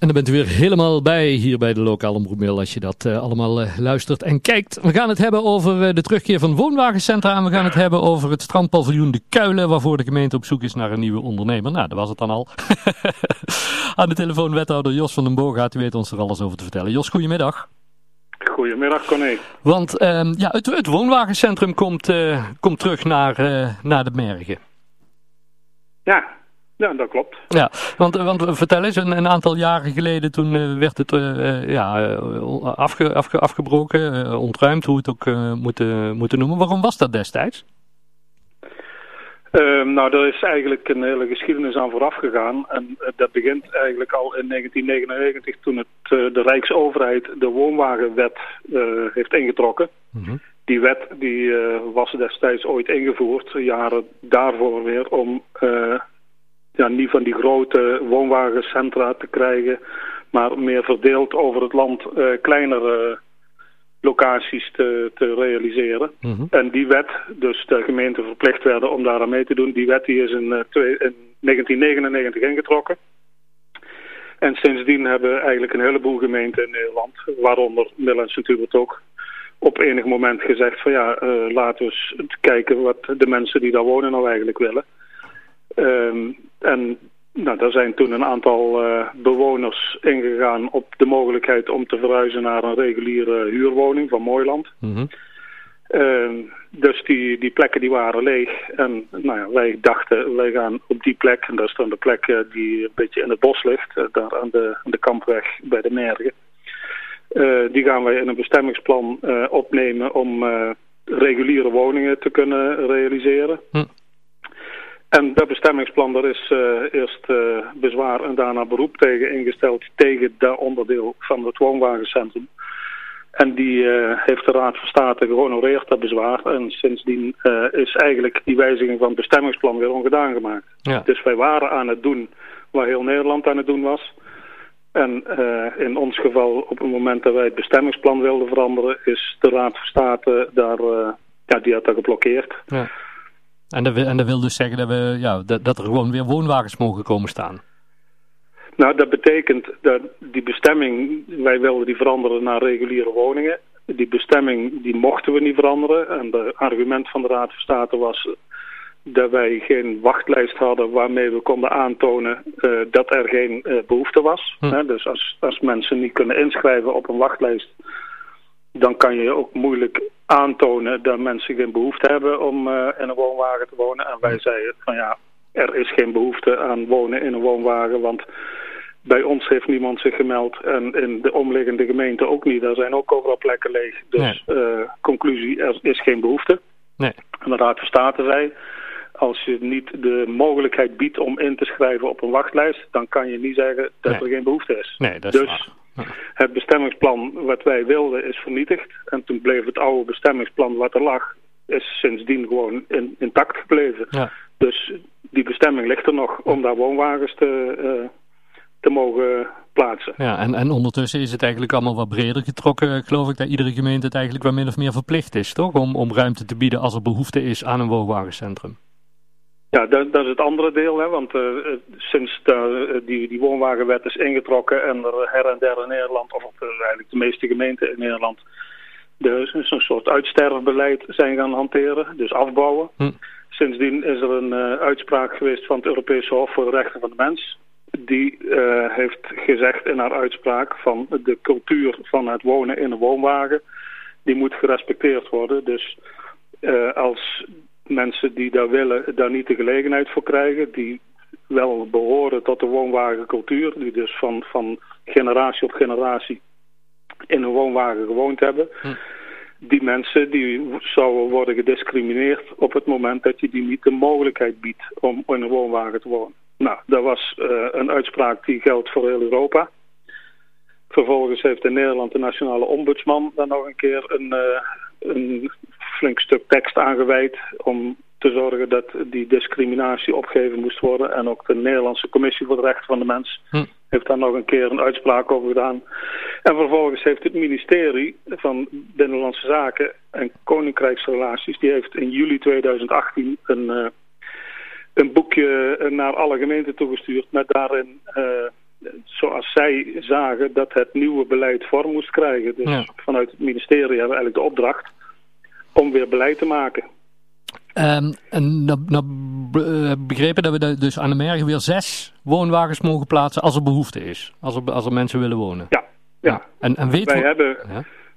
En dan bent u weer helemaal bij hier bij de lokale omroepmail als je dat uh, allemaal uh, luistert en kijkt. We gaan het hebben over uh, de terugkeer van woonwagencentra en we gaan het hebben over het strandpaviljoen De Kuilen waarvoor de gemeente op zoek is naar een nieuwe ondernemer. Nou, dat was het dan al. Aan de telefoon wethouder Jos van den Boogaard, u weet ons er alles over te vertellen. Jos, goedemiddag. Goedemiddag, Corné. Want ja, het, het, woonwagencentrum komt, komt terug naar, naar de Mergen. Ja, ja, dat klopt. Ja, want, want vertel eens, een, een aantal jaren geleden toen uh, werd het uh, ja, afge, afge, afgebroken, uh, ontruimd, hoe we het ook moeten, moeten noemen. Waarom was dat destijds? Ehm, nou, er is eigenlijk een hele geschiedenis aan vooraf gegaan. En dat begint eigenlijk al in 1999 toen het, de Rijksoverheid de woonwagenwet heeft ingetrokken. Mm -hmm. Die wet die, was destijds ooit ingevoerd, jaren daarvoor weer, om ja, niet van die grote woonwagencentra te krijgen, maar meer verdeeld over het land uh, kleinere locaties te, te realiseren. Mm -hmm. En die wet, dus de gemeenten verplicht werden om daar aan mee te doen, die wet die is in, uh, twee, in 1999 ingetrokken. En sindsdien hebben eigenlijk een heleboel gemeenten in Nederland, waaronder Middellands natuurlijk ook, op enig moment gezegd van ja, uh, laten we eens kijken wat de mensen die daar wonen nou eigenlijk willen. Um, en nou, daar zijn toen een aantal uh, bewoners ingegaan op de mogelijkheid om te verhuizen naar een reguliere huurwoning van Mooiland. Mm -hmm. uh, dus die, die plekken die waren leeg. En nou ja, wij dachten, wij gaan op die plek, en dat is dan de plek uh, die een beetje in het bos ligt, daar aan de, aan de kampweg bij de Mergen. die gaan wij in een bestemmingsplan opnemen om reguliere woningen te kunnen realiseren. Mm. En dat bestemmingsplan, daar is uh, eerst uh, bezwaar en daarna beroep tegen ingesteld tegen dat onderdeel van het woonwagencentrum. En die uh, heeft de Raad van State gehonoreerd, dat bezwaar. En sindsdien is eigenlijk die wijziging van het bestemmingsplan weer ongedaan gemaakt. Ja. Dus wij waren aan het doen waar heel Nederland aan het doen was. En in ons geval, op het moment dat wij het bestemmingsplan wilden veranderen, is de Raad van State daar, ja, die had dat geblokkeerd. Ja. En dat, en dat wil dus zeggen dat, we, ja, dat, dat er gewoon weer woonwagens mogen komen staan? Nou, dat betekent dat die bestemming, wij wilden die veranderen naar reguliere woningen. Die bestemming die mochten we niet veranderen. En het argument van de Raad van State was dat wij geen wachtlijst hadden waarmee we konden aantonen uh, dat er geen uh, behoefte was. Hm. dus als, als mensen niet kunnen inschrijven op een wachtlijst, dan kan je ook moeilijk aantonen dat mensen geen behoefte hebben om uh, in een woonwagen te wonen. En wij zeiden van ja, er is geen behoefte aan wonen in een woonwagen, want bij ons heeft niemand zich gemeld en in de omliggende gemeente ook niet. Daar zijn ook overal plekken leeg. Dus nee. uh, conclusie, er is geen behoefte. Nee. En de Raad van State zei, als je niet de mogelijkheid biedt om in te schrijven op een wachtlijst, dan kan je niet zeggen dat nee. er geen behoefte is. Nee, dat is dus waar. het bestemmingsplan wat wij wilden is vernietigd. En toen bleef het oude bestemmingsplan wat er lag, is sindsdien gewoon in, intact gebleven. Ja. Dus die bestemming ligt er nog om daar woonwagens te, uh, te mogen plaatsen. Ja, en, en ondertussen is het eigenlijk allemaal wat breder getrokken, geloof ik, dat iedere gemeente het eigenlijk wel min of meer verplicht is, toch? Om, om ruimte te bieden als er behoefte is aan een woonwagencentrum. Ja, dat, dat, is het andere deel, hè, want uh, sinds de, die, die woonwagenwet is ingetrokken en er her en der in Nederland, of op, eigenlijk de meeste gemeenten in Nederland, dus een soort uitsterfbeleid zijn gaan hanteren, dus afbouwen. Hm. Sindsdien is er een uh, uitspraak geweest van het Europese Hof voor de Rechten van de Mens. Die uh, heeft gezegd in haar uitspraak van de cultuur van het wonen in een woonwagen, die moet gerespecteerd worden. Dus als mensen die daar willen, daar niet de gelegenheid voor krijgen. Die wel behoren tot de woonwagencultuur. Die dus van, van generatie op generatie in een woonwagen gewoond hebben. Hm. Die mensen die zouden worden gediscrimineerd op het moment dat je die niet de mogelijkheid biedt om in een woonwagen te wonen. Nou, dat was uh, een uitspraak die geldt voor heel Europa. Vervolgens heeft in Nederland de nationale ombudsman dan nog een keer een, uh, een flink stuk tekst aangeweid om te zorgen dat die discriminatie opgegeven moest worden. En ook de Nederlandse Commissie voor de Rechten van de Mens hm. heeft daar nog een keer een uitspraak over gedaan. En vervolgens heeft het ministerie van Binnenlandse Zaken en Koninkrijksrelaties, die heeft in juli 2018 een, een boekje naar alle gemeenten toegestuurd met daarin zoals zij zagen dat het nieuwe beleid vorm moest krijgen. Dus vanuit het ministerie hebben we eigenlijk de opdracht om weer beleid te maken. Um, en nou, nou begrepen dat we dus aan de Mergen weer zes woonwagens mogen plaatsen als er behoefte is. Als er, als er mensen willen wonen. Ja. ja. En, en weten wij, we... hebben,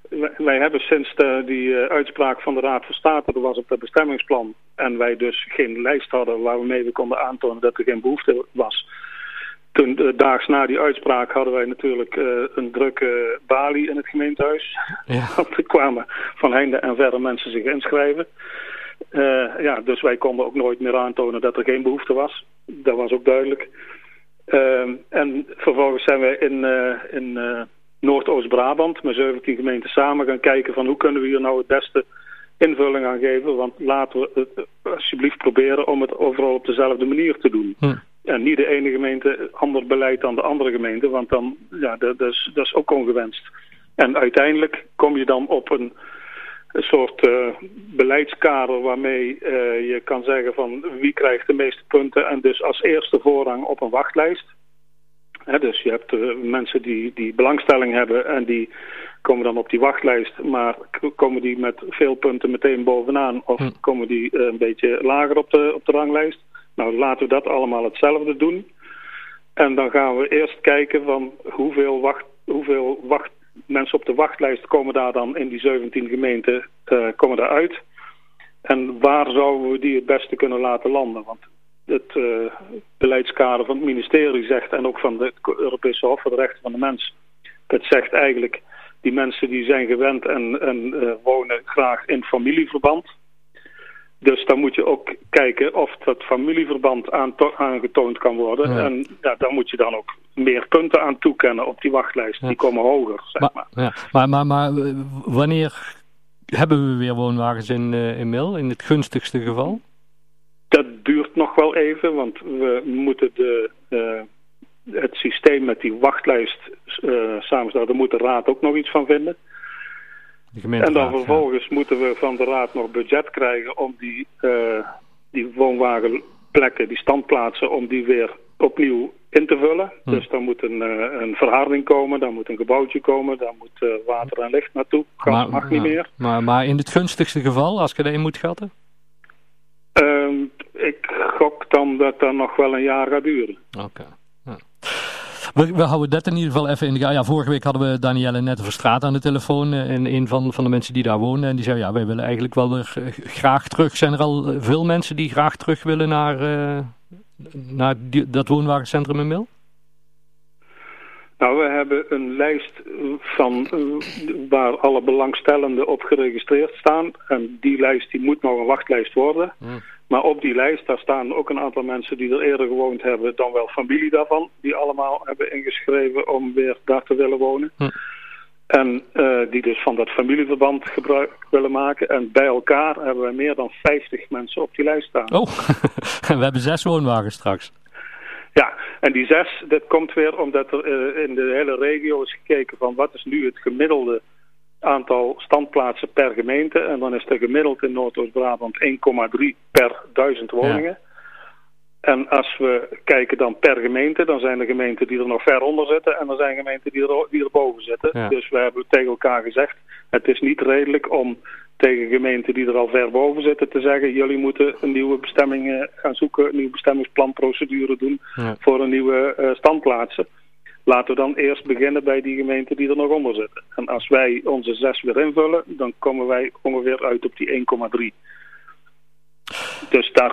wij, wij, hebben sinds de, die uh, uitspraak van de Raad van State, dat was op het bestemmingsplan. En wij dus geen lijst hadden waarmee we konden aantonen dat er geen behoefte was toen, uh, daags na die uitspraak hadden wij natuurlijk uh, een drukke balie in het gemeentehuis. Ja. Want er kwamen van heinde en verre mensen zich inschrijven. Uh, ja, dus wij konden ook nooit meer aantonen dat er geen behoefte was. Dat was ook duidelijk. Ehm, en vervolgens zijn wij in, in Noordoost-Brabant met 17 gemeenten samen gaan kijken van hoe kunnen we hier nou het beste invulling aan geven. Want laten we het alsjeblieft proberen om het overal op dezelfde manier te doen. Hm. En niet de ene gemeente ander beleid dan de andere gemeente, want dan, ja, dat, dat, is, dat is ook ongewenst. En uiteindelijk kom je dan op een, een soort uh, beleidskader waarmee uh, je kan zeggen van wie krijgt de meeste punten en dus als eerste voorrang op een wachtlijst. He, dus je hebt uh, mensen die, die belangstelling hebben en die komen dan op die wachtlijst, maar komen die met veel punten meteen bovenaan of hm. komen die een beetje lager op de, op de ranglijst. Nou, laten we dat allemaal hetzelfde doen. En dan gaan we eerst kijken van hoeveel, wacht, hoeveel wacht, mensen op de wachtlijst komen daar dan in die 17 gemeenten uh, komen daar uit. En waar zouden we die het beste kunnen laten landen? Want het uh, beleidskader van het ministerie zegt, en ook van de Europese Hof voor de Rechten van de Mens, dat zegt eigenlijk, die mensen die zijn gewend en, uh, wonen graag in familieverband. Dus dan moet je ook kijken of dat familieverband aangetoond kan worden. En ja, daar moet je dan ook meer punten aan toekennen op die wachtlijst. Die komen hoger, zeg maar. Maar, ja. maar, maar, maar wanneer hebben we weer woonwagens in, uh, in Mil, in het gunstigste geval? Dat duurt nog wel even, want we moeten de, uh, het systeem met die wachtlijst uh, samenstellen. Daar moet de raad ook nog iets van vinden. En dan vervolgens moeten we van de raad nog budget krijgen om die, uh, die woonwagenplekken, die standplaatsen, om die weer opnieuw in te vullen. Hm. Dus dan moet een, uh, een verharding komen, dan moet een gebouwtje komen, dan moet uh, water en licht naartoe. Gas maar, mag niet meer. Maar, maar in het gunstigste geval, als je dat in moet schatten? Uh, ik gok dan dat dat nog wel een jaar gaat duren. Oké. We, we, houden dat in ieder geval even in de gaten. Ja, vorige week hadden we Danielle net Verstraat aan de telefoon. Eh, en een van, van de mensen die daar wonen. En die zei, ja, wij willen eigenlijk wel weer eh, graag terug. Zijn er al eh, veel mensen die graag terug willen naar, uh, naar die, dat woonwagencentrum in Mil? Nou, we hebben een lijst van waar alle belangstellenden op geregistreerd staan. En die lijst die moet nog een wachtlijst worden. Hmm. Maar op die lijst, daar staan ook een aantal mensen die er eerder gewoond hebben, dan wel familie daarvan, die allemaal hebben ingeschreven om weer daar te willen wonen. Hm. En uh, die dus van dat familieverband gebruik willen maken. En bij elkaar hebben we meer dan 50 mensen op die lijst staan. Oh, we hebben zes woonwagens straks. Ja, en die zes, dat komt weer omdat er uh, in de hele regio is gekeken van wat is nu het gemiddelde aantal standplaatsen per gemeente. En dan is er gemiddeld in Noordoost-Brabant 1,3 per duizend woningen. En als we kijken dan per gemeente, dan zijn er gemeenten die er nog ver onder zitten en er zijn gemeenten die er, die er boven zitten. Dus we hebben tegen elkaar gezegd, het is niet redelijk om tegen gemeenten die er al ver boven zitten te zeggen, jullie moeten een nieuwe bestemming gaan zoeken, een nieuwe bestemmingsplanprocedure doen voor een nieuwe uh, standplaatsen. Laten we dan eerst beginnen bij die gemeenten die er nog onder zitten. En als wij onze zes weer invullen, dan komen wij ongeveer uit op die 1,3. Dus daar